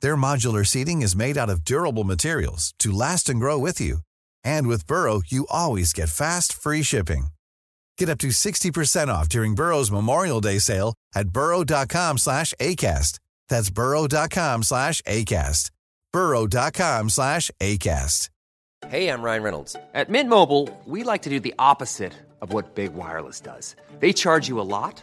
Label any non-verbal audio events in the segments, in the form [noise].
Their modular seating is made out of durable materials to last and grow with you. And with Burrow, you always get fast, free shipping. Get up to 60% off during Burrow's Memorial Day sale at burrow.com slash ACAST. That's burrow.com slash ACAST. burrow.com slash ACAST. Hey, I'm Ryan Reynolds. At Mint Mobile, we like to do the opposite of what Big Wireless does. They charge you a lot,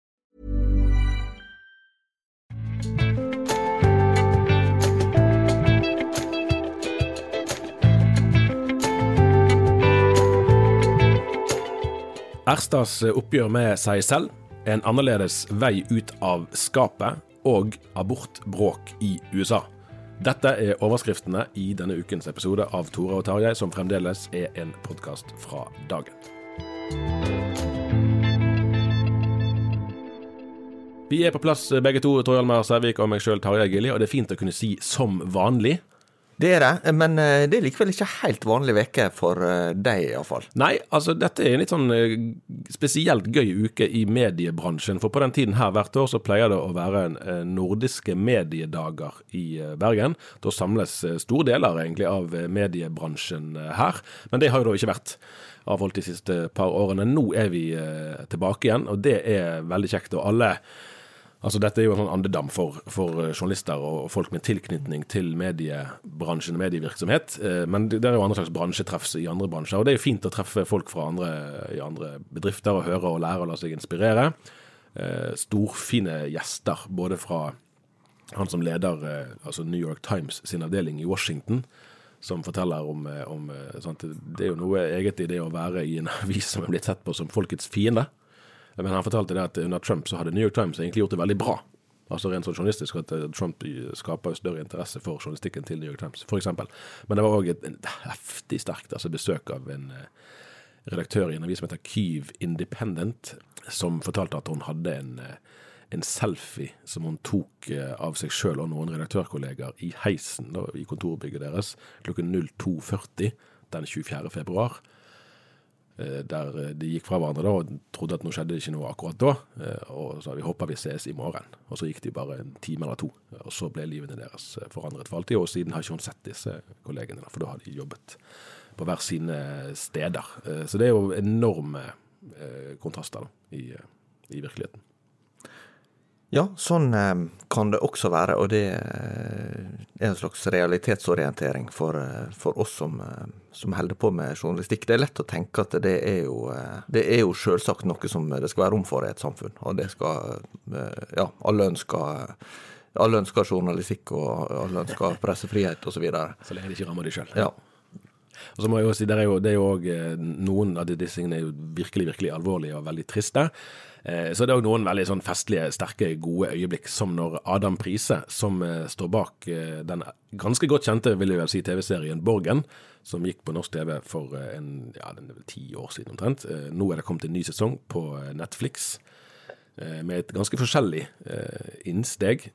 Erstads oppgjør med seg selv, en annerledes vei ut av skapet og abortbråk i USA. Dette er overskriftene i denne ukens episode av Tore og Tarjei, som fremdeles er en podkast fra dagen. Vi er på plass begge to, Tor Hjalmar Sævik og meg sjøl, Tarjei Gilli, og det er fint å kunne si 'som vanlig'. Det er det, men eh, det er likevel ikke helt vanlig uke for eh, deg, iallfall. Nei, altså dette er en litt sånn eh, spesielt gøy uke i mediebransjen. For på den tiden her hvert år så pleier det å være nordiske mediedager i Bergen. Da samles store deler egentlig av mediebransjen her. Men det har jo da ikke vært avholdt de siste par årene. Nå er vi tilbake igjen, og det er veldig kjekt. Og alle Altså Dette er jo en sånn andedam for, for eh, journalister og folk med tilknytning til mediebransjen og medievirksomhet. Eh, Men det er jo andre slags bransjetreff i andre bransjer. Og det er jo fint å treffe folk fra andre, i andre bedrifter og høre og lære og la seg inspirere. Eh, Storfine gjester, både fra han som leder altså New York Times sin avdeling i Washington, som forteller om, om Det er jo noe eget i det å være i en [laughs] avis som er blitt sett på som folkets fiende. Men han fortalte det at under Trump så hadde New York Times egentlig gjort det veldig bra. Altså rent sånn journalistisk, at eh, Trump skaper større interesse for journalistikken til New York Times, f.eks. Men det var òg et, heftig sterkt altså besøk av en eh, redaktør i en avis som heter Kyiv Independent, som fortalte at hun hadde en, eh, en selfie som hun tok eh, av seg sjøl og noen redaktørkolleger i heisen da, i kontorbygget deres klokken 02.40 den 24. februar. Eh, Der eh, de gikk fra hverandre da, og trodde at nå skjedde det ikke noe akkurat da. Og så sa de håper vi ses i morgen. Og så gikk de bare en time eller to. Og så ble livene deres eh, forandret for alltid. Og siden har ikke hun sett disse kollegene, for da har de jobbet på hver sine steder. Eh, Så det er jo enorme eh, kontraster da, i, eh, i virkeligheten. Ja, sånn eh, kan det også være, og det eh, er en slags realitetsorientering for, eh, for oss som, som holder på med journalistikk. Det er lett å tenke at det er jo, det er jo selvsagt noe som det skal være rom for i et samfunn, og det skal Ja, alle ønsker alle ønsker journalistikk, og alle ønsker pressefrihet osv. Så så lenge de ikke rammer de sjøl. Ja. Og så må jeg jo si, det er jo, det er jo også, eh, Noen av disse tingene er jo virkelig virkelig alvorlige og veldig triste. Eh, Så det er òg noen veldig sånn festlige, sterke, gode øyeblikk, som når Adam Prise, som eh, står bak den ganske godt kjente vil jeg vel si, TV-serien Borgen, som gikk på norsk TV for en, ja, den er vel ti år siden omtrent. Nå er det kommet en ny sesong på Netflix med et ganske forskjellig innsteg.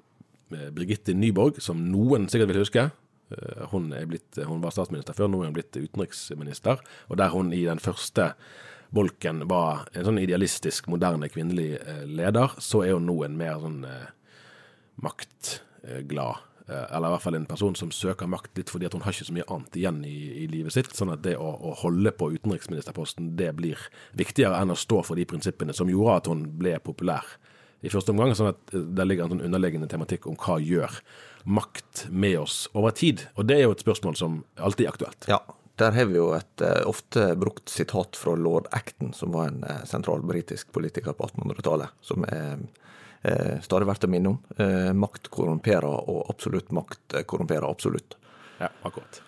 Brigitte Nyborg, som noen sikkert vil huske. Eh, Hun, blitt, hun var statsminister før, nå er hun blitt utenriksminister. Og der hun i den første bolken var en sånn idealistisk, moderne kvinnelig eh, leder, så er hun nå en mer sånn eh, eh. Eh, eller i hvert fall en person som søker makt litt fordi at hun har ikke så mye annet igjen i, i livet sitt. Sånn at det å, å, holde på utenriksministerposten, det blir viktigere enn å stå for de prinsippene som gjorde at hun ble populær i første omgang. Sånn at eh, det ligger en sånn underliggende tematikk om hva gjør makt med oss over tid. Og det er jo et spørsmål som alltid er aktuelt. Ja, der har vi jo et uh, ofte brukt sitat fra lord Acton, som var en uh, sentral britisk politiker på 1800-tallet, som er uh, stadig verdt å minne om. makt korrumperer, og absolutt makt korrumperer absolutt. Ja, akkurat.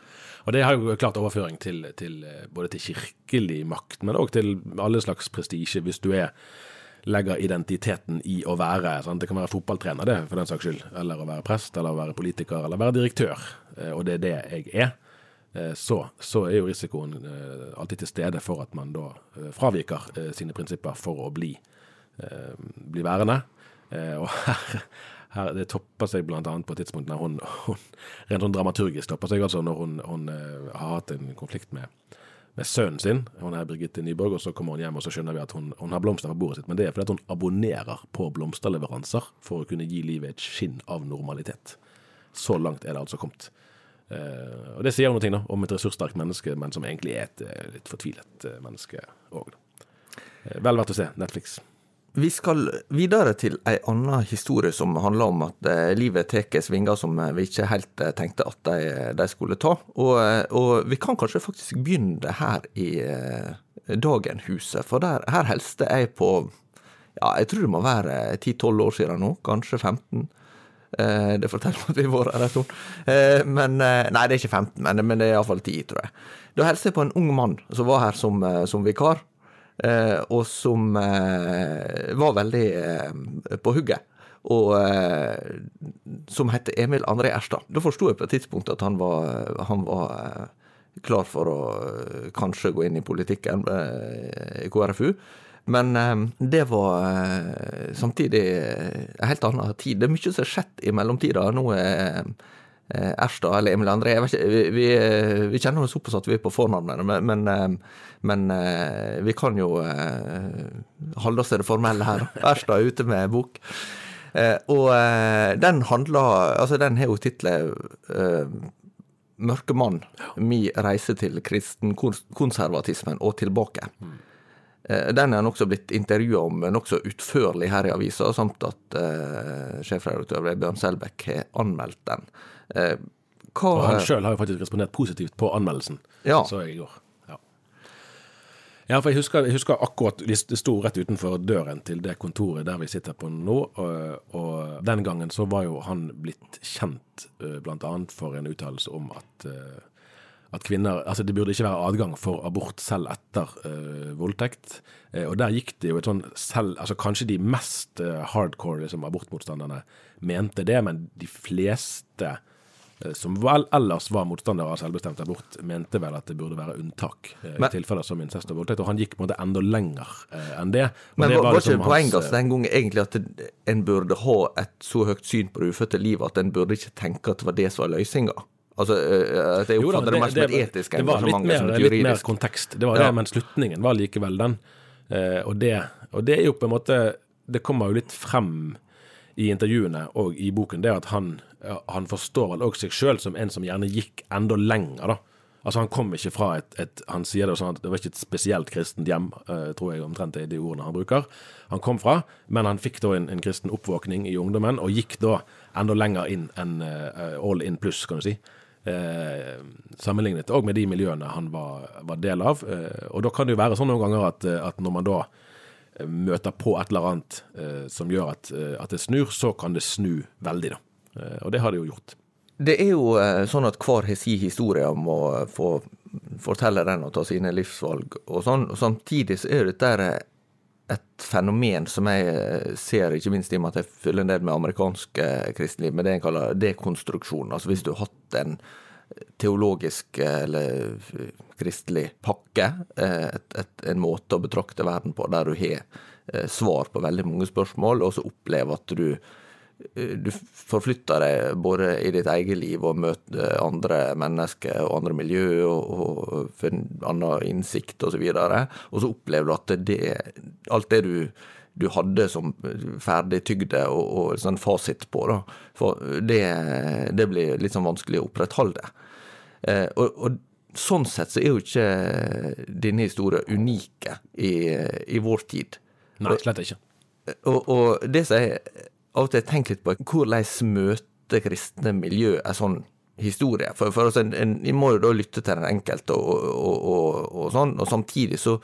Og det har jo klart overføring til, til både til kirkelig makt, men òg til alle slags prestisje, hvis du er legger identiteten i å være. Sant? Det kan være fotballtrener, det, for den saks skyld. Eller å være prest, eller å være politiker, eller være direktør. Og det er det jeg er. Eh, så, så, er jo risikoen eh, alltid til stede for at man da eh, fraviker sine prinsipper for å bli, bli værende. Og her, her, det topper seg bl.a. på et tidspunkt når hun, hun, rent sånn dramaturgisk topper seg altså når hun, hun har hatt en konflikt med, med sønnen sin. Hun er Birgitte Nyborg, og så kommer hun hjem og så skjønner vi at hun, hun har blomster på bordet sitt. Men det er fordi at hun abonnerer på blomsterleveranser for å kunne gi livet et skinn av normalitet. Så langt er det altså kommet. Uh, og Det sier noe da, om et ressurssterkt menneske, men som egentlig er et uh, litt fortvilet uh, menneske òg. vel verdt å se. Netflix. Vi skal videre til ei anna historie som handler om at livet tar svinger som vi ikke helt tenkte at de, de skulle ta. Og, og, vi kan kanskje faktisk begynne her i Dagenhuset, for der, her helste jeg på ja, jeg tror det må være 10-12 år siden nå, kanskje 15. Eh, det forteller meg at vi har vært her en stund. Eh, men eh, Nei, det er ikke 15, men, men det er iallfall 10, tror jeg. Da hilste jeg på en ung mann som var her som, som vikar, og som var veldig på hugget. Og som het Emil André Erstad. Da forsto jeg på et tidspunkt at han var, han var klar for å kanskje gå inn i politikken i KrFU. Men det var eh, samtidig en helt annen tid. Det er mye som har skjedd i mellomtida. Nå er eh, Erstad eller Emil André ikke, vi, vi, vi, kjenner oss såpass at vi er på fornavnene, men, men, ehm, men, eh, vi kan jo holde oss til det formelle her. [laughs] Erstad er ute med bok. Og den handler Altså, den har jo tittelen Mørkemann. Mi reise til kristenkonservatismen og tilbake. Eh, den er han også blitt intervjua om nokså utførlig her i avisa, samt at uh, sjefredaktør Bjørn Selbekk har anmeldt den. Uh, hva, og han sjøl har jo faktisk respondert positivt på anmeldelsen, ja. så jeg i går. Ja. ja, for jeg husker, jeg husker, akkurat Det sto rett utenfor døren til det kontoret der vi sitter på nå, og, og den gangen så var jo han blitt kjent uh, bl.a. for en uttalelse om at uh, at kvinner Altså, det burde ikke være adgang for abort selv etter uh, voldtekt. Uh, og der gikk det jo et sånn selv Altså, kanskje de mest uh, hardcore liksom, abortmotstanderne mente det, men de fleste som vel ellers var motstandere av selvbestemt abort, mente vel at det burde være unntak i tilfeller som incest og voldtekt. Og han gikk på en måte enda lenger enn det. Men det var, var liksom ikke poenget hans, den gangen egentlig at en burde ha et så høyt syn på det ufødte livet at en burde ikke tenke at det var det som var løsninga? Altså, eh, at jeg oppfatter det, mer som et etisk engasjement enn et juridisk. Litt mer kontekst, det var det, men slutningen var likevel den. Eh, og det, og det er jo på en måte Det kommer jo litt frem i intervjuene og i boken, det at han, han forstår vel òg seg sjøl som en som gjerne gikk enda lenger, da. Altså Han kom ikke fra et, et Han sier det sånn at det var ikke et spesielt kristent hjem, uh, tror jeg omtrent er de ordene han bruker. Han kom fra, men han fikk da en, en kristen oppvåkning i ungdommen, og gikk da enda lenger inn enn uh, all in pluss, kan du si eh, sammenlignet òg med de miljøene han var, var del av. Eh, og da kan det jo være sånn noen ganger at, eh, at når man da eh, møter på et eller annet eh, som gjør at, eh, at, det snur, så kan det snu veldig, da. Og det har det jo gjort. Det er jo sånn at hver har sin historie om å få fortelle den og ta sine livsvalg og sånn. Og samtidig så er dette et fenomen som jeg ser, ikke minst i og med at jeg følger en del med amerikansk kristenliv, med det en kaller dekonstruksjon. Altså hvis du har hatt en teologisk eller kristelig pakke, et, et, en måte å betrakte verden på der du har eh, svar på veldig mange spørsmål, og så opplever at du Eh, du forflytter deg både i ditt eget liv og møter andre mennesker og andre miljø og, og får en annen innsikt osv. Og, så og så opplever du at det, alt det du du hadde som ferdigtygde og, og sånn fasit på. da. Det, det blir litt sånn vanskelig å opprettholde. Eh, og, og, sånn sett så er jo ikke denne historien unike i, i vår tid. Nei, slett ikke. Og, og det som jeg av og til tenker litt på, hvordan møter kristne miljø en sånn historie? For, for altså, en, en, en, må jo da lytte til den enkelte, og, og, og sånn, og samtidig så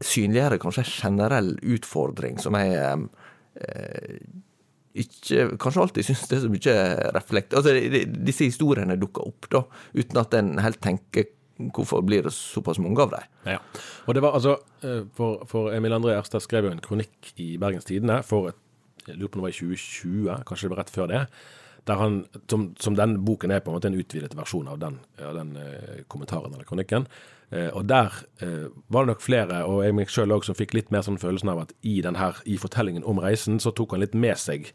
synliggjør det kanskje en generell utfordring som jeg eh, ikke kanskje alltid syns det er så mye reflekt... Altså, disse historiene dukker opp, da, uten at en helt tenker hvorfor blir det såpass mange av dem? Ja, og det var altså, eh, for, for Emil André Erstad skrev jo en kronikk i Bergens Tidende for et, jeg lurer på om det var i 2020, kanskje det var rett før det. han, som, som den boken er på en måte en utvidet versjon av den, av den eh, kommentaren eller kronikken. Eh, og der eh, var det nok flere, og jeg meg sjøl òg, som fikk litt mer sånn følelsen av at i, her, i fortellingen om reisen, så tok han litt med seg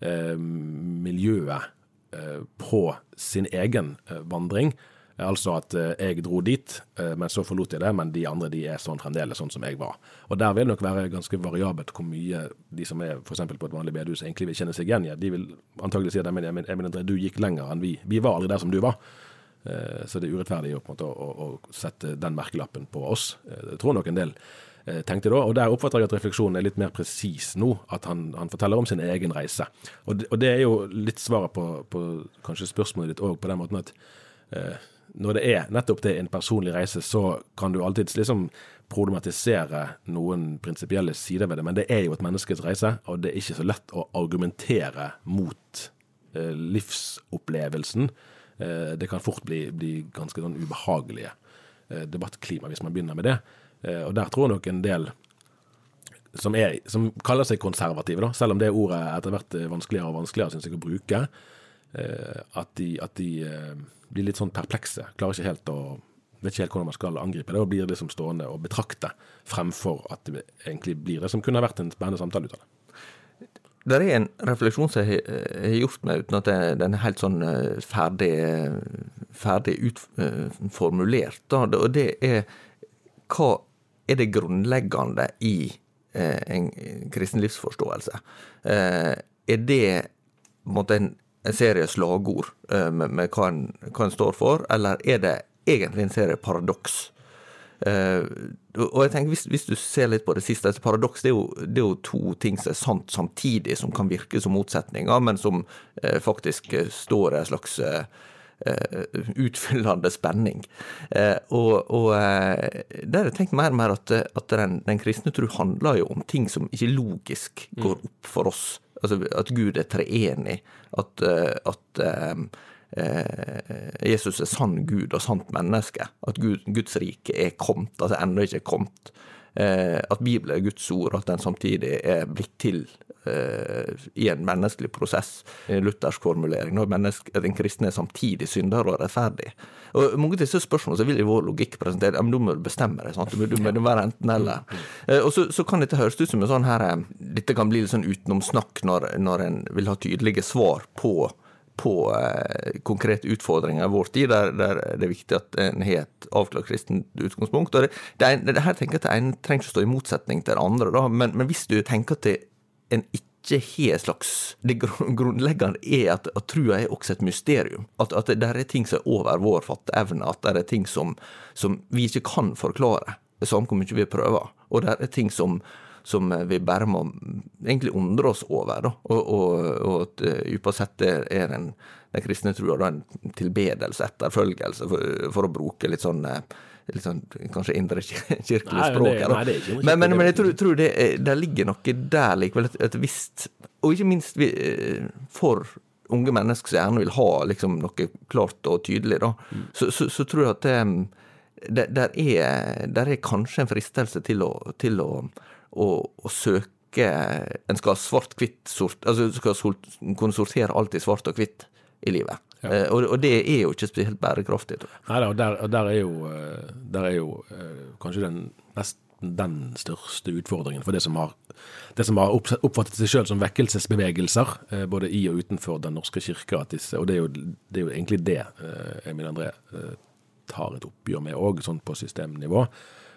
eh, miljøet eh, på sin egen vandring. Altså at eh, jeg dro dit, eh, men så forlot jeg det, men de andre de er sånn fremdeles sånn som jeg var. Og Der vil det nok være ganske variabelt hvor mye de som er f.eks. på et vanlig bedehus egentlig vil kjenne seg igjen i. De vil antagelig si at Emil, Emil, du gikk lenger enn vi. Vi var aldri der som du var. Eh, så det er urettferdig å, måte, å, å sette den merkelappen på oss. Det tror nok en del tenkte da. Og der oppfatter jeg at refleksjonen er litt mer presis nå. At han, han, forteller om sin egen reise. Og det, og det er jo litt svaret på, på kanskje spørsmålet ditt òg, på den måten at eh, når det er nettopp det en personlig reise, så kan du alltids liksom problematisere noen prinsipielle sider ved det. Men det er jo et menneskets reise, og det er ikke så lett å argumentere mot eh, livsopplevelsen. Eh, det kan fort bli, bli ganske sånn ubehagelige eh, debattklima hvis man begynner med det. Eh, og der tror jeg nok en del som, er, som kaller seg konservative, da, selv om det ordet etter hvert er vanskeligere og vanskeligere synes jeg, å bruke, eh, at de, at de eh, blir litt sånn perplekse. Klarer ikke helt å Vet ikke helt hvordan man skal angripe det, og blir liksom stående og betrakte fremfor at det egentlig blir det som kunne vært en spennende samtale ut av det. Det er en refleksjon som jeg har gjort meg, uten at den er helt sånn eh, ferdig, ferdig utformulert. Og det er hva er det grunnleggende i eh, en kristen livsforståelse? Eh, er det en, en serie slagord uh, med, med hva, en, hva, en, står for, eller er det egentlig en serie paradoks? Uh, og jeg tenker, hvis, hvis, du ser litt på det siste, et paradoks det er, jo, det er, jo, to ting som er sant samtidig, som kan virke som motsetninger, men som uh, faktisk står i en slags utfyllende spenning. og, og der har jeg tenkt mer og mer at, at den, den, kristne tro handler jo om ting som ikke logisk går opp for oss Altså at Gud er treenig. At, eh, at um, Jesus er sann Gud og sant menneske. At Gud, Guds rike er kommet, altså ennå ikke kommet. Eh, at Bibelen er Guds ord, at den samtidig er blitt til eh, i en menneskelig prosess. En luthersk formulering. Når den kristne er samtidig synder og rettferdig. Og Mange av disse spørsmålene vil i vår logikk presentere men da må du bestemme deg. sant? Du må, du må være enten eller. Eh, og så, så, kan dette høres ut som en sånn her Dette kan bli litt sånn utenomsnakk når, når en vil ha tydelige svar på på eh, konkrete utfordringer i vår tid, der, der, det er viktig at en har et avklart kristent utgangspunkt. og det, det, det her tenker jeg at En trenger ikke stå i motsetning til det andre, da, men, men hvis du tenker at en ikke har slags Det grunnleggende er at, at trua er også et mysterium. At, at det er ting som er over vår fatteevne. At det er ting som, som vi ikke kan forklare, samme hvor mye vi prøver. Og det er ting som som vi bare må egentlig undre oss over. Da. Og, og, og at uansett sett er den, den kristne trua en tilbedelse, etterfølgelse, for, for, å bruke litt sånn litt sånn kanskje indre kirkelig språk her. Men, men, men, jeg tror, tror det, det, ligger noe der likevel, et, et visst Og ikke minst for unge mennesker som gjerne vil ha liksom, noe klart og tydelig, da, mm. så, så, så, tror jeg at det, det der, er, der er kanskje en fristelse til å, til å å, å søke En skal ha svart-hvitt sort Altså skal kunne sortere alt i svart og hvitt i livet. Ja. Eh, og, og, det er jo ikke spesielt bærekraftig. Nei da, og der, og der er jo, eh, der er jo eh, kanskje den nesten den største utfordringen for det som har, det som har oppfattet seg sjøl som vekkelsesbevegelser, eh, både i og utenfor Den norske kirke. Og det er, jo, det er, jo, egentlig det Emil André tar et oppgjør med òg, sånn på systemnivå.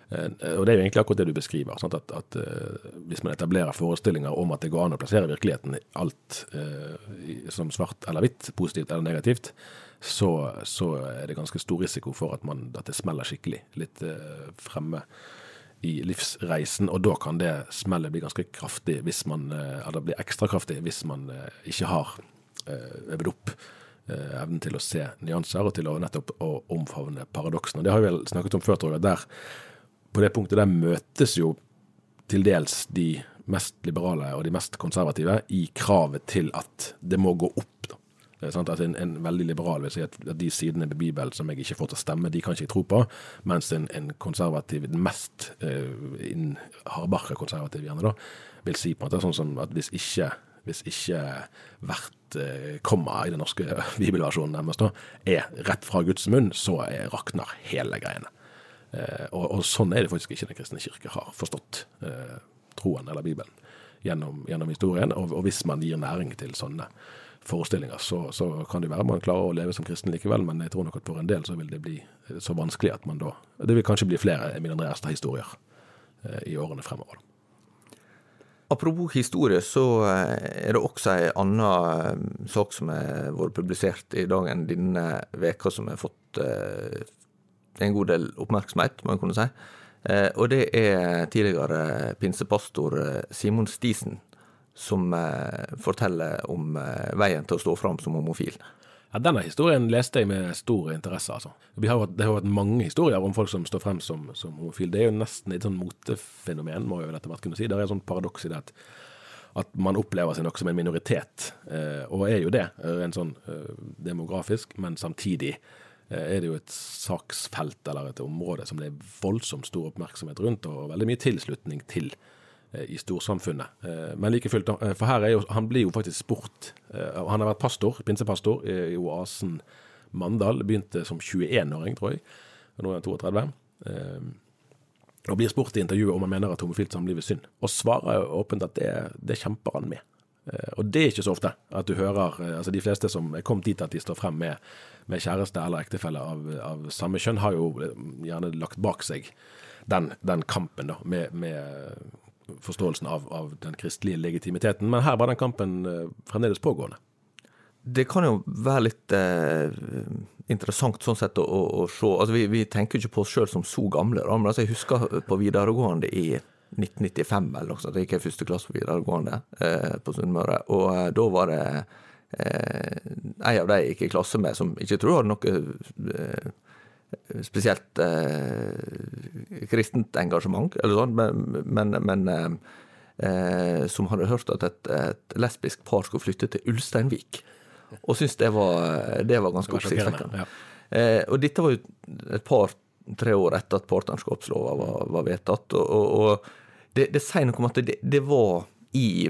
Eh, og det er jo egentlig akkurat det du beskriver. Sant? At, at uh, Hvis man etablerer forestillinger om at det går an å plassere virkeligheten i alt uh, som svart eller hvitt, positivt eller negativt, så, så, er det ganske stor risiko for at, man, at det smeller skikkelig litt fremme i livsreisen. Og da kan det smellet bli ganske kraftig hvis man, eller bli ekstra kraftig hvis man ikke har øvd opp evnen til å se nyanser og til å nettopp å omfavne paradoksene. Det har vi vel snakket om før, tror jeg. der på det punktet der møtes jo til dels de mest liberale og de mest konservative i kravet til at det må gå opp. da. En, en, veldig liberal vil si at, de sidene ved Bibelen som jeg ikke får til å stemme, de kan ikke jeg tro på. Mens en, en konservativ, den mest uh, hardbarka konservativ gjerne, da, vil si på en måte sånn som at hvis ikke, hvis ikke hvert eh, komma i den norske [laughs] bibelversjonen nærmest da, er rett fra Guds munn, så er, rakner hele greiene. Eh, og, og, sånn er det faktisk ikke Den kristne kirke har forstått eh, troen eller Bibelen gjennom, gjennom historien. Og, og, hvis man gir næring til sånne forestillinger, så, så, kan det være man klarer å leve som kristen likevel, men jeg tror nok at for en del så vil det bli så vanskelig at man da Det vil kanskje bli flere Emil Andreas-historier eh, i årene fremover. Apropos historie, så eh, er det også ei anna eh, sak som har vært publisert i dagen denne veka som har fått eh, en god del oppmerksomhet, må en kunne si. Eh, og det er tidligere pinsepastor eh, Simon Stisen som eh, forteller om veien til å stå fram som homofil. Ja, Denne historien leste jeg med stor interesse. altså. Det har vært mange historier om folk som står frem som, som homofil. Det er jo nesten et sånn motefenomen, må jeg vel etter hvert kunne si. Det er et sånt paradoks i det at, at man opplever seg nok som en minoritet, og er jo det, rent sånn demografisk, men samtidig er det jo et saksfelt eller et område som det er voldsomt stor oppmerksomhet rundt, og veldig mye tilslutning til eh, i storsamfunnet. Eh, men like fullt, for her er jo, han blir jo faktisk spurt. Han har vært pastor, pinsepastor i Oasen Mandal. Begynte som 21-åring, tror jeg. Nå er han 32. Og blir spurt i intervjuet om han mener at homofilt samliv er synd. Og svarer åpent at det, det kjemper han med. Og det er ikke så ofte at du hører altså De fleste som er kommet dit at de står frem med med kjæreste eller ektefelle av, av, samme kjønn, har jo eh, gjerne lagt bak seg den, den kampen da, med, med forståelsen av, av, den kristelige legitimiteten. Men her var den kampen eh, fremdeles pågående. Det kan jo være litt eh, interessant sånn sett å, å, å se. Altså, vi, vi, tenker ikke på oss sjøl som så gamle. Da. Men altså, jeg husker på videregående i 1995 eller noe sånt. Jeg gikk i første klasse på videregående eh, på Sunnmøre. Og eh, da var det eh, en av de jeg gikk i klasse med, som ikke tror hadde noe eh, spesielt eh, kristent engasjement, eller sånn, men, men, men eh, eh, som hadde hørt at et, et, lesbisk par skulle flytte til Ulsteinvik. Og syntes det var, det var ganske oppsiktsvekkende. Ja. Eh, og dette var jo et par-tre år etter at partnerskapslova var, var vedtatt. Og, og, og det, det, sier noe om at det, det var i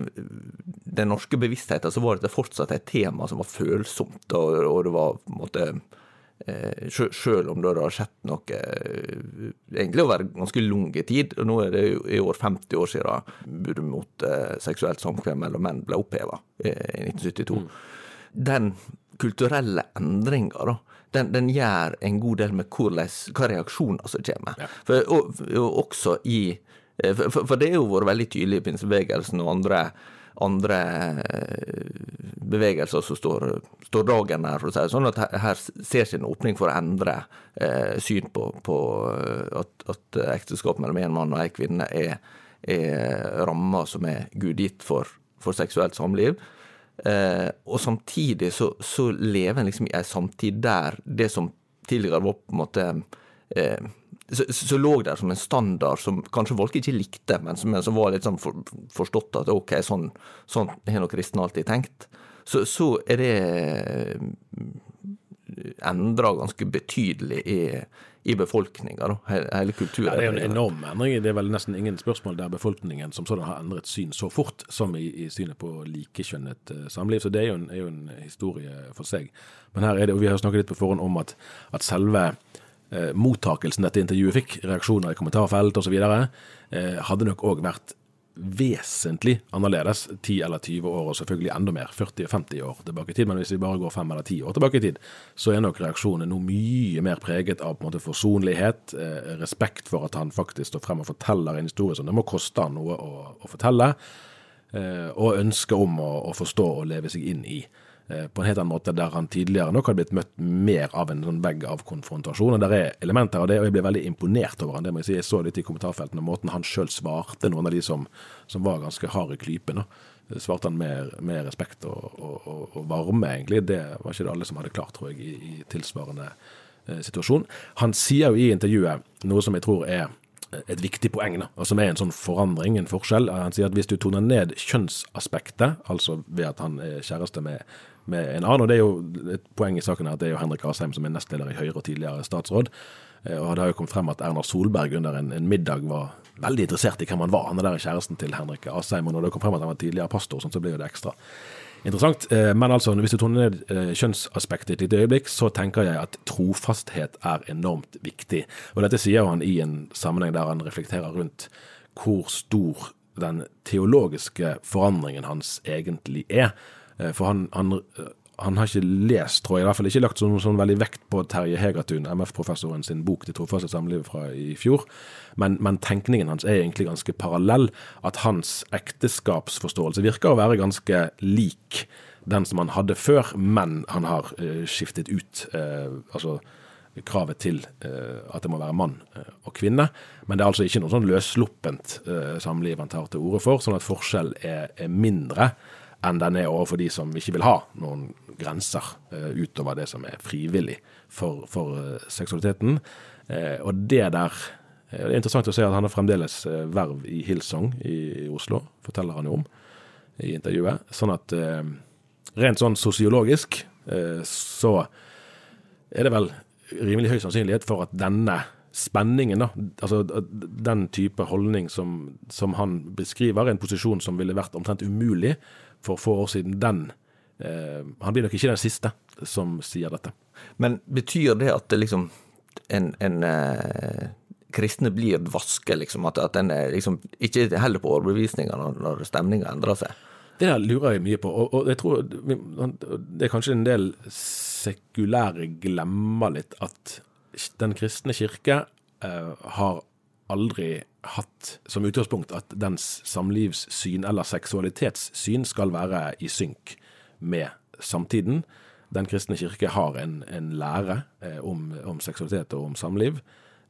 den norske bevisstheten så var dette fortsatt et tema som var følsomt, og, og det var på en måte eh, Sjøl om det har skjedd noe eh, egentlig over ganske lang tid, og nå er det jo i år 50 år siden budet mot eh, seksuelt samkvem mellom menn ble oppheva i 1972. Mm. Den kulturelle endringa, den, den, gjør en god del med hvordan, hva reaksjoner som kommer. Ja. For, og, og også i for, for, det har jo vært veldig tydelig i pinsebevegelsen og andre, andre eh, bevegelser som står, står dagen her, for å si det sånn, at her, ser en åpning for å endre eh, syn på, på eh, at, at, ekteskap mellom en mann og en kvinne er, er rammer som er gudgitt for, for seksuelt samliv. Eh, og samtidig så, så lever en liksom i ei samtid der det som tidligere var på en måte eh, så, lå der som en standard som kanskje folk ikke likte, men som, men som var litt sånn for, forstått at ok, sånn, sånn har nå kristne alltid tenkt. Så, så er det mm, endra ganske betydelig i, i befolkninga, hele kulturen. Ja, det er jo en enorm endring. Det er vel nesten ingen spørsmål der befolkningen som sådan har endret syn så fort som i, i synet på likekjønnet uh, samliv. Så det er jo, en, er jo, en, historie for seg. Men her er det, og vi har snakket litt på forhånd om at, at selve eh, mottakelsen dette intervjuet fikk, reaksjoner i kommentarfelt osv., eh, hadde nok òg vært vesentlig annerledes 10 eller 20 år, og selvfølgelig enda mer 40-50 år tilbake i tid. Men hvis vi bare går 5 eller 10 år tilbake i tid, så er nok reaksjonen nå mye mer preget av på en måte forsonlighet, eh, respekt for at han faktisk står frem og forteller en historie som det må koste han noe å, å fortelle, eh, og ønske om å, å forstå og leve seg inn i. Eh, på en helt annen måte der han tidligere nok hadde blitt møtt mer av en sånn vegg av konfrontasjon. og Der er elementer av det, og jeg ble veldig imponert over han. Det må Jeg si, jeg så litt i kommentarfeltene, måten han sjøl svarte noen av de som, som var ganske harde i klypen. Svarte han med, med respekt og, og, og, og, varme, egentlig. Det var ikke det alle som hadde klart, tror jeg, i, i tilsvarende eh, situasjon. Han sier jo i intervjuet noe som jeg tror er et viktig poeng, da, og som er en sånn forandring, en forskjell. Han sier at hvis du toner ned kjønnsaspektet, altså ved at han er kjæreste med med en annen. og det er jo Et poeng i saken er at det er jo Henrik Asheim som er nestleder i Høyre og tidligere statsråd. Eh, og Det har jo kommet frem at Erna Solberg under en, en middag var veldig interessert i hvem han var. Han er der kjæresten til Henrik Asheim. Og når det kom frem at han var tidligere pastor, sånn, så blir det ekstra interessant. Eh, men altså, hvis du toner ned eh, kjønnsaspektet et lite øyeblikk, så tenker jeg at trofasthet er enormt viktig. Og dette sier han i en sammenheng der han reflekterer rundt hvor stor den teologiske forandringen hans egentlig er. Eh, for han, han, eh, han, har ikke lest, tror jeg, i hvert fall ikke lagt sånn, sånn veldig vekt på Terje Hegertun, MF-professoren sin bok 'Det trofaste samlivet' fra i fjor. Men, men, tenkningen hans er egentlig ganske parallell. At hans ekteskapsforståelse virker å være ganske lik den som han hadde før, men han har uh, skiftet ut. Uh, altså kravet til uh, at det må være mann og kvinne. Men det er altså ikke noe sånn løssluppent samliv han tar til orde for, sånn at forskjell er, er mindre enn den er overfor de som ikke vil ha noen grenser uh, utover det som er frivillig for, for uh, seksualiteten. Uh, og det der Det er interessant å se at han har fremdeles verv i Hillsong i, Oslo, forteller han jo om i intervjuet. Sånn at rent sånn sosiologisk så er det vel rimelig høy sannsynlighet for at denne spenningen, da, altså den type holdning som, som han beskriver, er en posisjon som ville vært omtrent umulig for få år siden, den eh, Han blir nok ikke den siste som sier dette. Men betyr det at det liksom en, en eh, kristne blir vaske, liksom? At, at en liksom ikke heller på overbevisninga når, når stemninga endrer seg? Det der lurer jeg mye på, og, og jeg tror det er kanskje en del sekulære glemmer litt at den kristne kirke eh, har aldri hatt som utgangspunkt at dens samlivssyn eller seksualitetssyn skal være i synk med samtiden. Den kristne kirke har en, en lære eh, om, om, seksualitet og om samliv.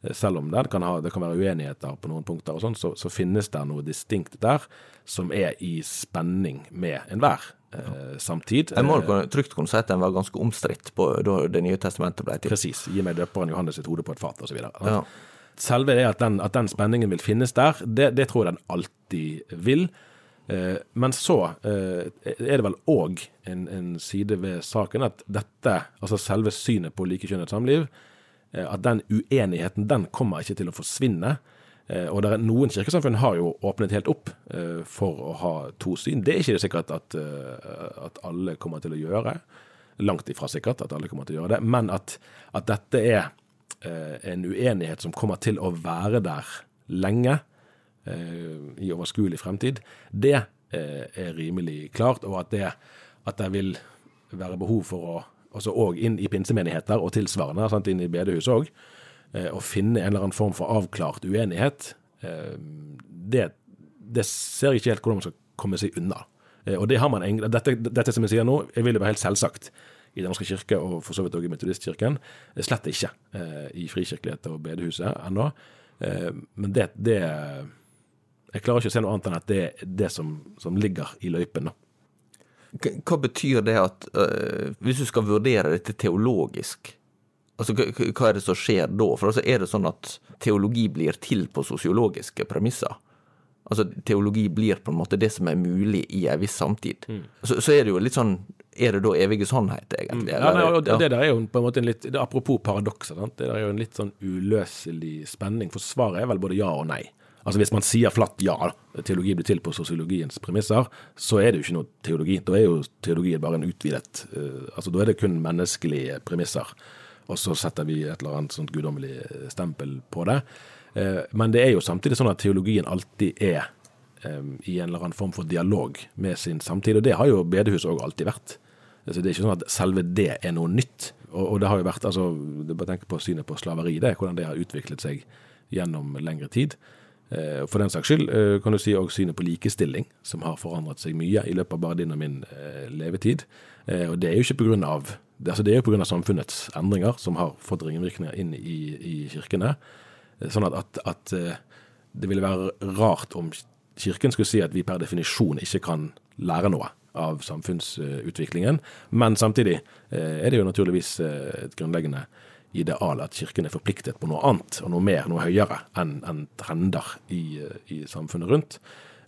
Eh, selv om det kan, ha, det kan være uenigheter på noen punkter, og sånn, så, så, finnes det noe distinkt der som er i spenning med enhver eh, samtid. Jeg må eh, trygt kunne si at den var ganske omstridt da Det nye testamentet ble til. Presis. Gi meg døperen Johannes sitt hode på et fat, osv. Ja selve det at den, at den, spenningen vil finnes der, det, det tror jeg den alltid vil. Eh, men så eh, er det vel òg en, en, side ved saken at dette, altså selve synet på likekjønnet samliv, eh, at den uenigheten den kommer ikke til å forsvinne. Eh, og der, noen kirkesamfunn har jo åpnet helt opp eh, for å ha to syn. Det er ikke det sikkert at, eh, at, alle kommer til å gjøre. Langt ifra sikkert at alle kommer til å gjøre det. Men at, at dette er en uenighet som kommer til å være der lenge, eh, i overskuelig fremtid, det eh, er rimelig klart. Og at det, at det vil være behov for å altså òg inn i pinsemenigheter og tilsvarende, sant, inn i bedehus òg, å finne en eller annen form for avklart uenighet, det, det ser jeg ikke helt hvordan man skal komme seg unna. Og det har man, dette, dette som jeg sier nå, jeg vil det være helt selvsagt i Den norske kirke, og for så vidt også i Metodistkirken. Slett ikke eh, i Frikirkelighet og bedehuset ennå. Eh, men det, det, Jeg klarer ikke å se noe annet enn at det er det som, som ligger i løypen. Hva betyr det at øh, Hvis du skal vurdere dette teologisk, altså hva er det som skjer da? For altså er det sånn at teologi blir til på sosiologiske premisser? Altså teologi blir på en måte det som er mulig i en viss samtid. Mm. Så, så, er det jo litt sånn er det da evige sannhet, egentlig? Ja, nei, og det, der er jo på en måte en litt det, Apropos paradokser, det der er jo en litt sånn uløselig spenning. For svaret er vel både ja og nei. Altså Hvis man sier flatt ja, teologi blir til på sosiologiens premisser, så er det jo ikke noe teologi. Da er jo teologien bare en utvidet uh, Altså Da er det kun menneskelige premisser. Og så setter vi et eller annet sånt guddommelig stempel på det. Uh, men det er jo samtidig sånn at teologien alltid er eh, i en eller annen form for dialog med sin samtid. Og det har jo bedehus òg alltid vært. Altså, det er ikke sånn at selve det er noe nytt. Og, og det har jo vært, altså, Bare tenk på synet på slaveri, det, hvordan det har utviklet seg gjennom lengre tid. Eh, for den saks skyld eh, kan du si òg synet på likestilling, som har forandret seg mye i løpet av bare din og min eh, levetid. Og det er jo ikke på av altså det er jo pga. samfunnets endringer som har fått ringvirkninger inn i, i kirkene. Sånn at, at, at, det ville være rart om Kirken skulle si at vi per definisjon ikke kan lære noe av samfunnsutviklingen. Men samtidig er det jo naturligvis et grunnleggende ideal at Kirken er forpliktet på noe annet og noe mer, noe høyere enn en trender i, i, samfunnet rundt.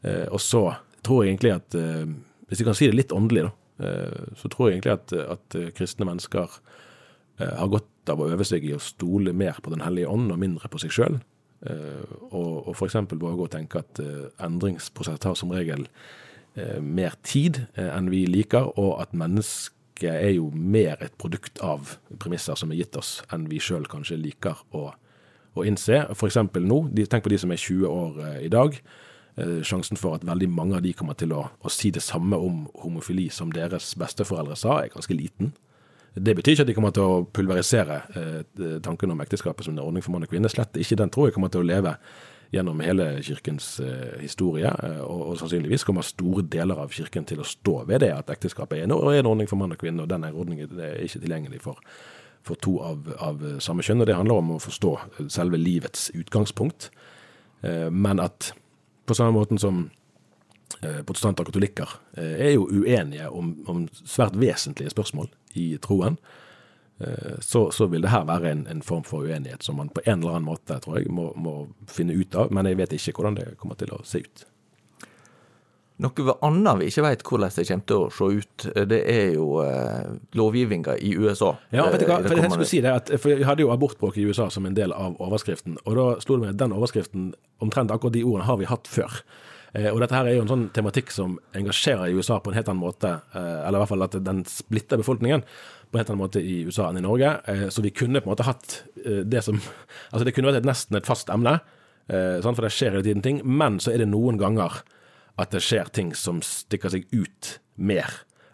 Eh, og så tror jeg egentlig at, eh, hvis vi kan si det litt åndelig, da, eh, så tror jeg egentlig at, at kristne mennesker eh, har godt av å øve seg i å stole mer på Den hellige ånd og mindre på seg sjøl. Eh, og, og f.eks. våge å tenke at endringsprosess endringsprosesser tar som regel mer tid enn vi liker, og at mennesket er jo mer et produkt av premisser som er gitt oss, enn vi sjøl kanskje liker å, å innse. F.eks. nå, tenk på de som er 20 år eh, i dag. Eh, sjansen for at veldig mange av de kommer til å, å, si det samme om homofili som deres besteforeldre sa, er ganske liten. Det betyr ikke at de kommer til å pulverisere eh, tanken om ekteskapet som en ordning for mann og kvinne. Slett ikke. Den tror jeg kommer til å leve gjennom hele kirkens eh, historie. Eh, og, og, sannsynligvis kommer store deler av kirken til å stå ved det at ekteskapet er en, er en ordning for mann og kvinne, og denne ordningen er ikke tilgjengelig for, for to av, av, samme kjønn. og Det handler om å forstå selve livets utgangspunkt. Men at på samme måten som protestanter og katolikker eh, er jo uenige om, om svært vesentlige spørsmål i troen, Eh, så, så, vil det her være en, en, form for uenighet som man på en eller annen måte tror jeg, må, må, finne ut av. Men jeg vet ikke hvordan det kommer til å se ut. Noe annet vi ikke vet hvordan det kommer til å se ut, det er jo eh, lovgivninga i USA. Ja, vet du hva, for jeg skulle si det, at, for jeg hadde jo abortbråk i USA som en del av overskriften. Og da slo det meg at den overskriften, omtrent akkurat de ordene, har vi hatt før. Eh, og dette her er jo en sånn tematikk som engasjerer i USA på en helt annen måte, eh, eller i hvert fall at den splitter befolkningen på en helt annen måte i USA enn i Norge. Eh, så vi kunne på en måte hatt det som [laughs] Altså det kunne vært et, nesten et fast emne, for det skjer hele tiden ting. Men så er det noen ganger at det skjer ting som stikker seg ut mer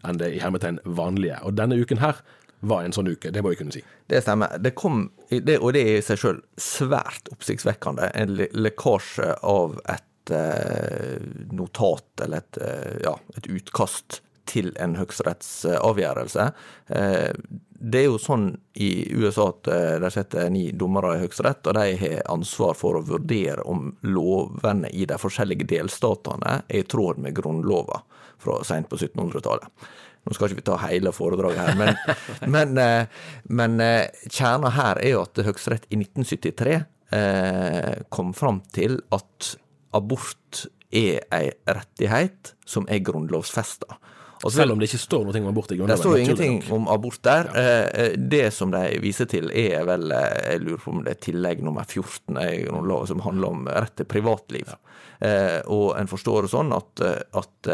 enn det i hermetegn vanlige. Og denne uken her var en sånn uke, det må vi kunne si. Det stemmer. Det kom, det, og det er i seg sjøl svært oppsiktsvekkende. En le lekkasje av et eh, notat, eller et, eh, ja, et utkast til en høyesterettsavgjørelse. Eh, det er jo sånn i USA at de setter ni dommere i Høyesterett, og de har ansvar for å vurdere om lovene i de forskjellige delstatene er i tråd med grunnlova fra sent på 1700-tallet. Nå skal ikke vi ta hele foredraget her, men, [laughs] men, men kjerna her er jo at Høyesterett i 1973 kom fram til at abort er ei rettighet som er grunnlovfesta. Selv om det ikke står noe om abort i Grunnloven? Det står ingenting om abort der. Ja. Eh, det som de viser til, er vel eh, Jeg lurer på om det er tillegg nummer 14 i Grunnloven som handler om rett til privatliv. Ja. Eh, og en forstår det sånn at, at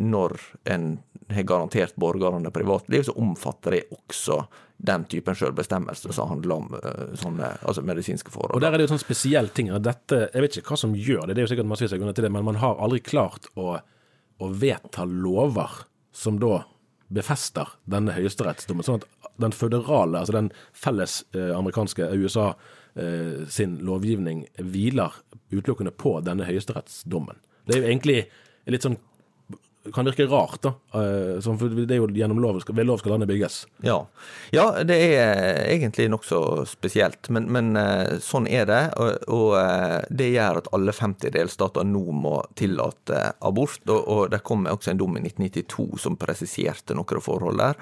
når en har garantert borgerne privatliv, så omfatter det også den typen selvbestemmelse som handler om uh, sånne altså medisinske forhold. Og Der er det jo sånn spesiell ting. Dette, jeg vet ikke hva som gjør det, det er jo sikkert massevis av grunner til det, men man har aldri klart å å vedta lover som da befester denne høyesterettsdommen. Sånn at den føderale, altså den felles eh, amerikanske USA eh, sin lovgivning hviler utelukkende på denne høyesterettsdommen. Det er jo egentlig litt sånn kan virke rart, da. Eh, for det er jo gjennom lov, ved lov skal landet bygges. Ja, ja det er egentlig nokså spesielt, men, men, eh, sånn er det. Og, og, eh, det gjør at alle 50 delstater nå må tillate abort. Og, og det kom også en dom i 1992 som presiserte noen forhold der.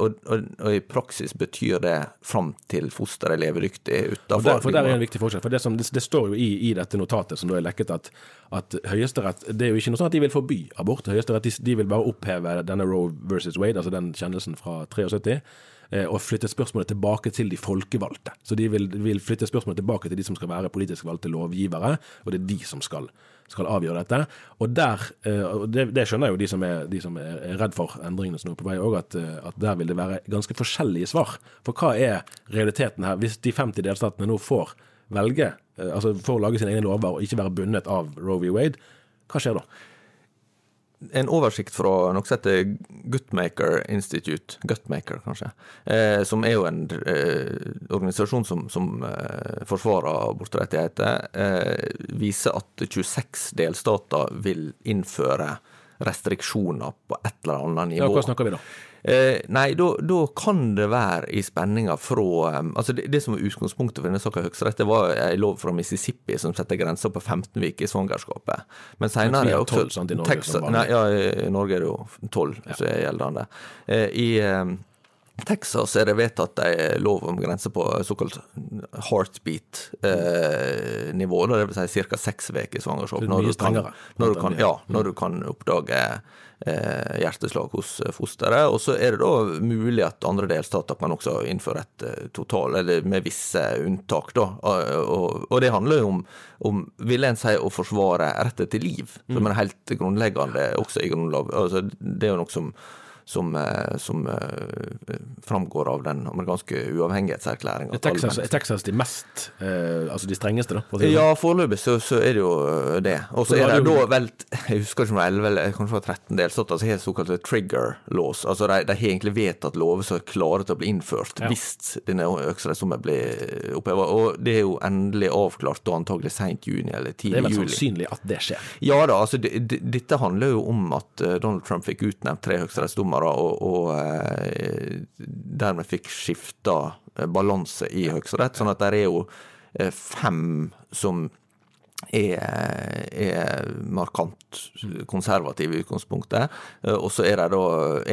Og, og, i praksis betyr det fram til fosteret er levedyktig utafor. For der er en viktig forskjell. For det, som, det, det står jo i, i, dette notatet som da er lekket, at, at Høyesterett Det er jo ikke noe sånn at de vil forby abort. Høyesterett at de, de, vil bare oppheve denne Roe versus Wade, altså den kjennelsen fra 73, eh, og flytte spørsmålet tilbake til de folkevalgte. Så de vil, vil, flytte spørsmålet tilbake til de som skal være politisk valgte lovgivere, og det er de som skal, skal avgjøre dette. Og der, eh, det, det, skjønner jo de som er, de som er redd for endringene som er på vei òg, at, eh, at, der vil det være ganske forskjellige svar. For hva er realiteten her? Hvis de 50 delstatene nå får velge, altså får lage sine egne lover og ikke være bundet av Roe v. Wade, hva skjer da? En oversikt fra noe som heter Gutmaker Institute, Gutmaker kanskje, eh, som er jo en eh, organisasjon som, som eh, forsvarer abortrettigheter, eh, viser at 26 delstater vil innføre restriksjoner på et eller annet nivå. Ja, hva snakker vi da? Eh, nei, da kan det være i spenninga fra um, altså det, det, som var utgangspunktet for denne saka i Høyesterett, det var en lov fra Mississippi som setter grensa på 15 uker i svangerskapet. Men seinere også 12, sant, i Norge, Texas, nei, ja, I Norge er det jo 12 ja. som er gjeldende. Eh, I um, Texas er det vedtatt en lov om grense på såkalt heartbeat-nivå. Eh, det vil si ca. seks uker svangerskap. Når, du kan, når, du kan, ja, når du kan oppdage eh, hjerteslag hos fosteret. Og så er det da mulig at andre delstater kan også innføre et eh, total, eller med visse unntak, da. Og, og, og det handler jo om, om, vil en si, å forsvare retten til liv, som er helt grunnleggende også i Grunnloven. Altså, det er jo noe som som, eh, som uh, framgår av den amerikanske uavhengighetserklæringa. Er Texas, Texas de mest uh, Altså de strengeste, da? Si ja, foreløpig så, så, er det jo det. Og så er det da vel Jeg husker ikke om det var 11 eller kanskje var 13 delstater som har såkalte trigger laws. Altså de, de, har egentlig vedtatt lover som er klare til å bli innført ja. hvis denne høyesterettsdommen blir oppheva. Og det er jo endelig avklart da antagelig seint juni eller tidlig juli. Det er vel sannsynlig at det skjer? Ja da. altså det, det, Dette handler jo om at Donald Trump fikk utnevnt tre høyesterettsdommere dommere, og, og eh, dermed fikk skifta eh, balanse i Høyesterett. Sånn at det er jo eh, fem som er, er, markant konservativ i utgangspunktet. Og så er det da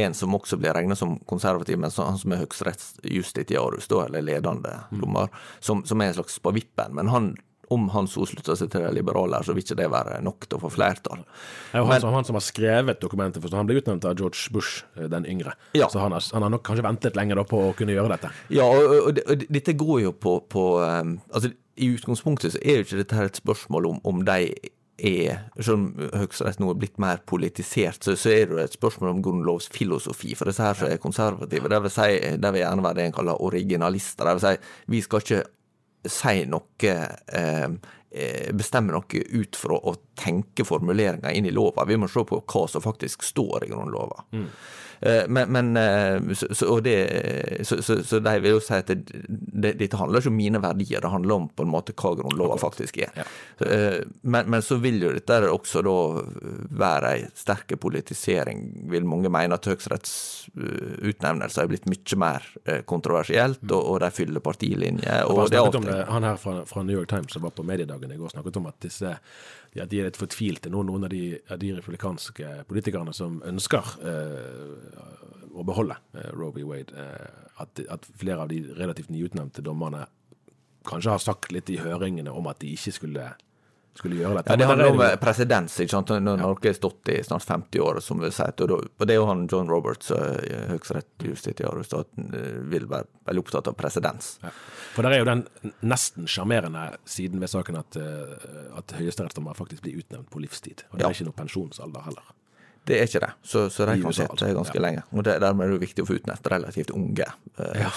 en som også blir regnet som konservativ, men han som er høyesterettsjustitiarus, eller ledende mm. dommer, som, som, er en slags på vippen. Men han om han så slutter seg til de liberale, så vil ikke det være nok til å få flertall. Det er jo han, som, han som har skrevet dokumentet, for han ble utnevnt av George Bush eh, den yngre. Ja. Så han har, han har, nok kanskje ventet lenge på å kunne gjøre dette. Ja, og, og, og dette går jo på, på um, altså I utgangspunktet så er jo ikke dette her et spørsmål om, om de er, selv om Høyesterett nå er blitt mer politisert, så, så, er det et spørsmål om grunnlovsfilosofi. For disse her som er konservative, det vil, si, det vil gjerne være det en kaller originalister. Det vil si, vi skal ikke si noe eh, eh, bestemme noe ut fra å tenke formuleringer inn i lova. Vi må se på hva som faktisk står i Grunnlova. Mm. Eh, men, men eh, så, det, så, så, så, de vil jo si at det, det, dette handler ikke om mine verdier, det handler om på en måte hva Grunnlova faktisk er. Ja. Eh, men, men, så vil jo dette også da være ei sterk politisering, vil mange mene at høyesterettsutnevnelser er blitt mye mer kontroversielt, mm. og, og de fyller partilinjer. Og, og det, han her fra, fra, New York Times som var på mediedagen i går, snakket om at disse ja, de er litt fortvilte nå, noen av de, av de republikanske politikerne som ønsker eh, å beholde eh, Roe v. Wade. Eh, at, at, flere av de relativt nyutnevnte dommerne kanskje har sagt litt i høringene om at de ikke skulle skulle gjøre dette. Ja, Det handler om det... presedens. Når Norge har stått i snart 50 år, som vi sier, og, det er jo han John Roberts, uh, høyesterettsjustitiarius, vil være veldig opptatt av presedens. Ja. For der er jo den nesten sjarmerende siden ved saken at, at høyesterettsdommer faktisk blir utnevnt på livstid. Og det er ja. ikke noe pensjonsalder heller. Det er ikke det, så, så de kan sitte ganske ja. lenge. Og det, Dermed er det jo viktig å få utnett relativt unge eh, ja.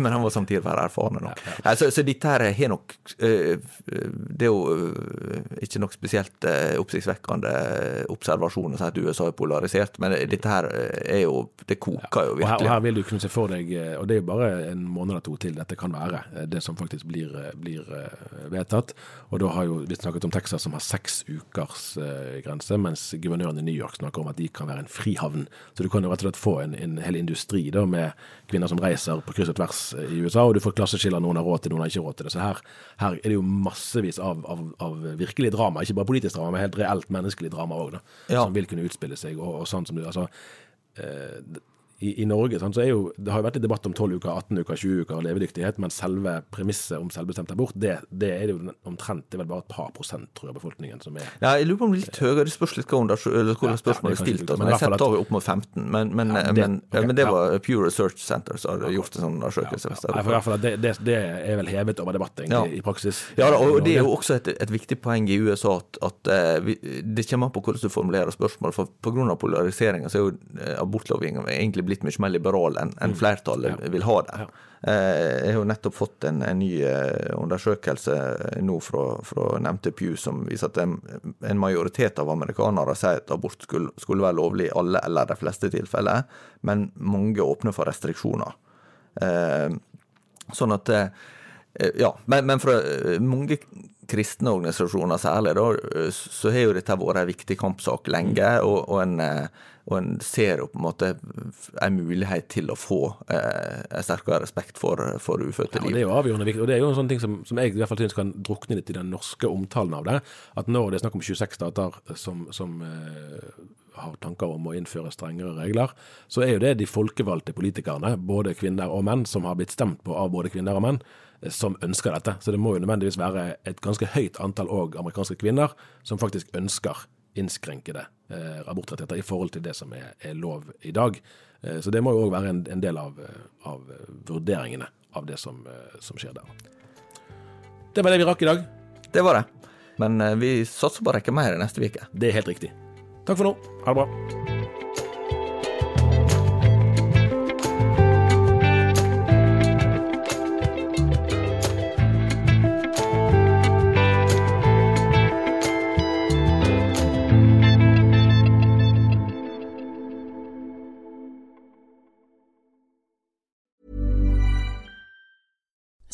men de må samtidig være erfarne nok. Ja, Nei, så, så, dette her har nok eh, Det er jo eh, ikke nok spesielt eh, oppsiktsvekkende observasjon å si at USA er polarisert, men dette her er jo Det koker jo virkelig. Og her, og her, vil du kunne se for deg, og det er jo bare en måned eller to til dette kan være, det som faktisk blir, blir vedtatt. Og da har jo vi snakket om Texas som har seks ukers grense, mens guvernøren i New York snakker om at de kan være en frihavn. Så du kan jo rett og slett få en, en hel industri da, med kvinner som reiser på kryss og tvers i USA, og du får klasseskiller, noen har råd til, noen har ikke råd til det. Så her, her er det jo massevis av, av, av, virkelig drama, ikke bare politisk drama, men helt reelt menneskelig drama òg, ja. som vil kunne utspille seg. og, og sånn som du, altså, eh, i, i, Norge sant, så er jo, Det har jo vært litt debatt om 12 uker, 18 uker, 20 uker levedyktighet, men selve premisset om selvbestemt abort, det, det er det jo omtrent det er vel bare et par prosent tror jeg, befolkningen som er Ja, Jeg lurer på om det er litt høyere, det spørs litt hvordan, spørsmålet er stilt. Men Jeg setter sett opp mot 15, men, men, ja, det, men, okay, men det var Pure Research Center som har gjort en sånn undersøkelse. Ja, ja. fall det, det, det, er vel hevet over debatt, egentlig, i praksis. Ja, og det er jo også et, et viktig poeng i USA at, at uh, vi, det kommer an på hvordan du formulerer spørsmål. For pga. polariseringa så er jo uh, abortlovgivninga egentlig blitt mye mer liberal enn en flertallet Ja. vil ha det. Eh, Jeg har jo nettopp fått en, en ny eh, undersøkelse nå fra, fra nevnte Pew som viser at en, en majoritet av amerikanere sier at abort skulle, skulle være lovlig i alle eller de fleste tilfeller, men mange åpner for restriksjoner. Eh, Sånn at eh, Ja, men, men fra eh, mange kristne organisasjoner særlig, da, eh, så har jo dette vært en viktig kampsak lenge, og, og, en, eh, og en ser jo på en måte en mulighet til å få eh, en sterkere respekt for, for ufødte Ja. Det er jo avgjørende viktig, og det er jo en sånn ting som, som jeg i hvert fall synes kan drukne litt i den norske omtalen av det. At når det er snakk om 26 stater som, som eh, har tanker om å innføre strengere regler, så er jo det de folkevalgte politikerne, både kvinner og menn, som har blitt stemt på av både kvinner og menn, eh, som ønsker dette. Så det må jo nødvendigvis være et ganske høyt antall òg amerikanske kvinner som faktisk ønsker innskrenkede eh, abortrettigheter i forhold til det som er, er lov i dag. Eh, så det må jo òg være en, en del av, eh, av vurderingene av det som, som skjer der. Det var det vi rakk i dag. Det var det. Men vi satser på å rekke mer neste uke. Det er helt riktig. Takk for nå. Ha det bra.